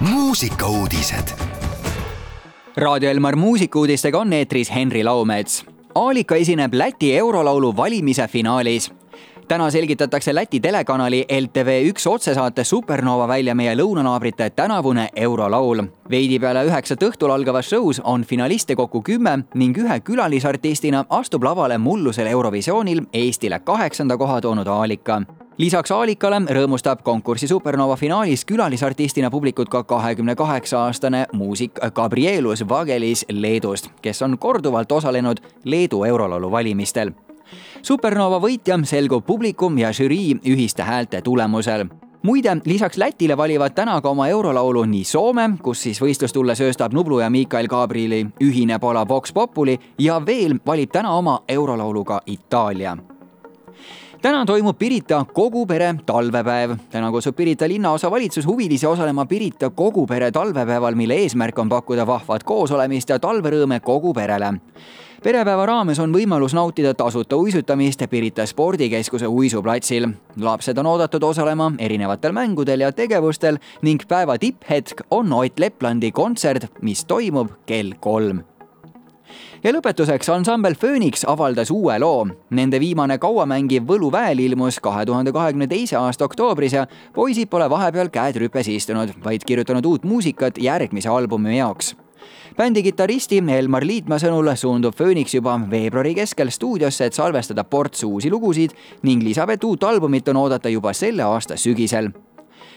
muusikauudised. raadio Elmar muusikuudistega on eetris Henri Laumets. Aalika esineb Läti eurolaulu valimise finaalis täna selgitatakse Läti telekanali LTV1 otsesaate Supernova välja meie lõunanaabrite tänavune eurolaul. veidi peale üheksat õhtul algavas show's on finaliste kokku kümme ning ühe külalisartistina astub lavale mullusel Eurovisioonil Eestile kaheksanda koha toonud Aalika lisaks Aalikale rõõmustab konkursi Supernova finaalis külalisartistina publikut ka kahekümne kaheksa aastane muusik Gabrielus Vagelis Leedust, kes on korduvalt osalenud Leedu eurolaulu valimistel. Supernova võitja selgub publikum ja žürii ühiste häälte tulemusel. Muide, lisaks Lätile valivad täna ka oma eurolaulu nii Soome, kus siis võistlustulle sööstab Nublu ja Miikael Gabrieli ühine pala Vox Populi ja veel valib täna oma eurolaulu ka Itaalia täna toimub Pirita kogu pere talvepäev. täna kutsub Pirita linnaosa valitsus huvilisi osalema Pirita kogu pere talvepäeval, mille eesmärk on pakkuda vahvat koosolemist ja talverõõme kogu perele perepäeva raames on võimalus nautida tasuta uisutamist Pirita spordikeskuse uisuplatsil. lapsed on oodatud osalema erinevatel mängudel ja tegevustel ning päeva tipphetk on Ott Leplandi kontsert, mis toimub kell kolm ja lõpetuseks ansambel Phoenix avaldas uue loo. Nende viimane kauamängiv Võluväel ilmus kahe tuhande kahekümne teise aasta oktoobris ja poisid pole vahepeal käed rüpes istunud, vaid kirjutanud uut muusikat järgmise albumi jaoks bändi kitarristi Elmar Liitmaa sõnul suundub Phoenix juba veebruari keskel stuudiosse, et salvestada ports uusi lugusid ning lisab, et uut albumit on oodata juba selle aasta sügisel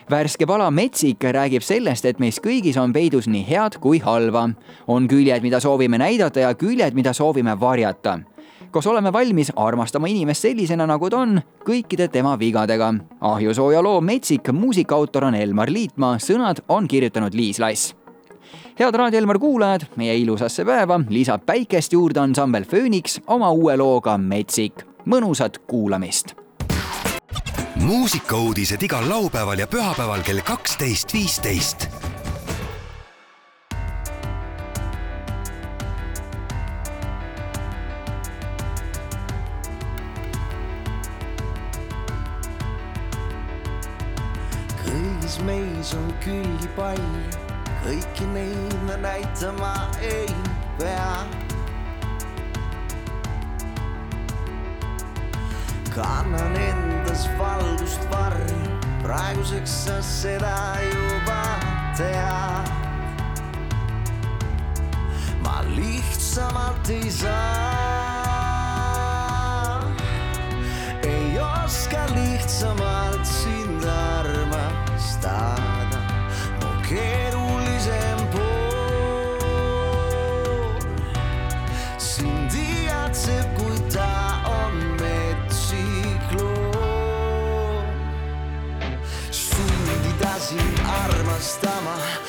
värske pala Metsik räägib sellest, et meis kõigis on peidus nii head kui halba. on küljed, mida soovime näidata ja küljed, mida soovime varjata. kas oleme valmis armastama inimest sellisena, nagu ta on, kõikide tema vigadega? ahjusooja loo Metsik muusikaautor on Elmar Liitmaa, sõnad on kirjutanud Liis Lass head Raadio Elmar kuulajad, meie ilusasse päeva lisab päikest juurde ansambel Phoenix oma uue looga Metsik. mõnusat kuulamist muusikauudised igal laupäeval ja pühapäeval kell kaksteist, viisteist. kõigis meis on külgi palju, kõiki neid me näitama ei pea kannan endas valgust varri, praeguseks sa seda juba tead. ma lihtsamalt ei saa, armastama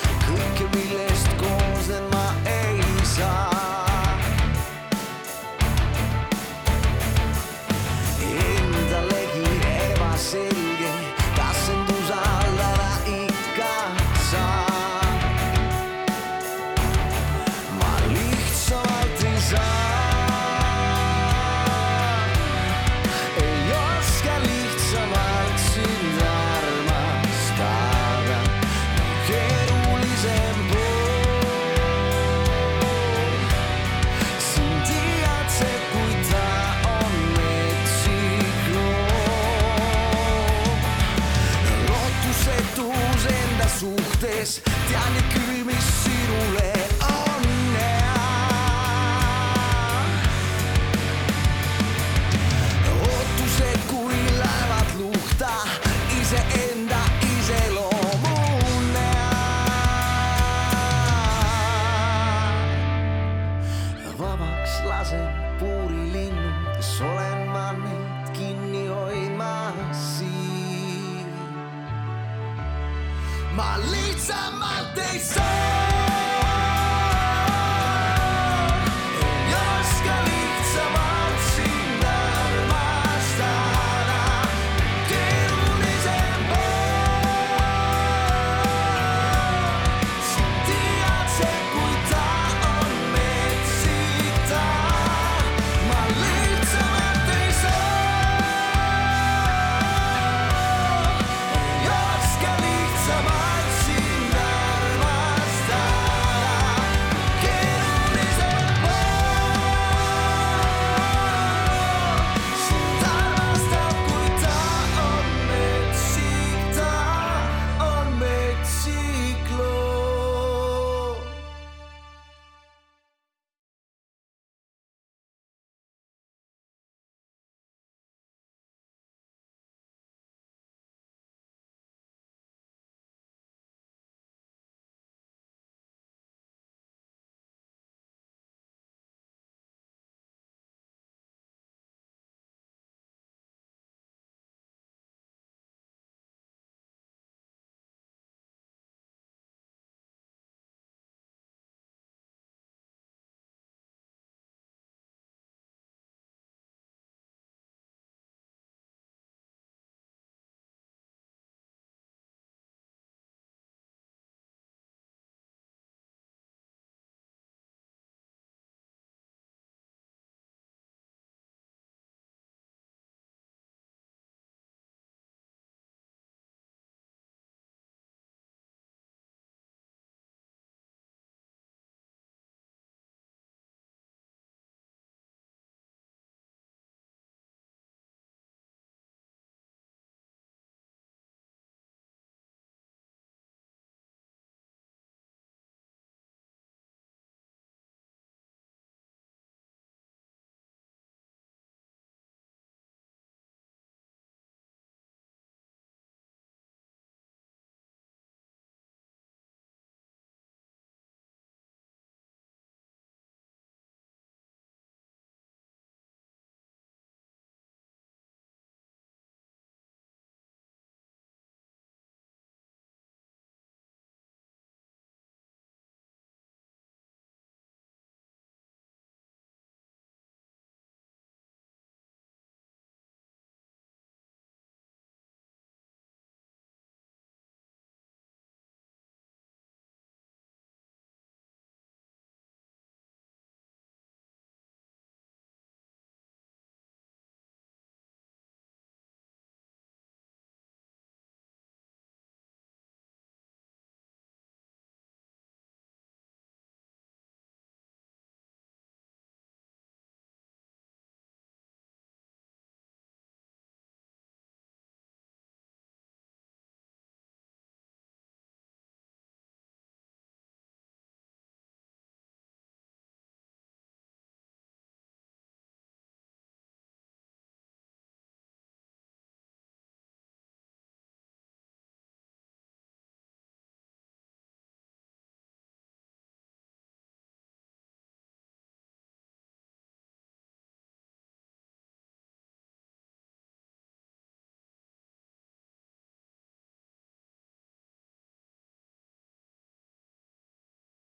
siin. ma lihtsamalt ei saa.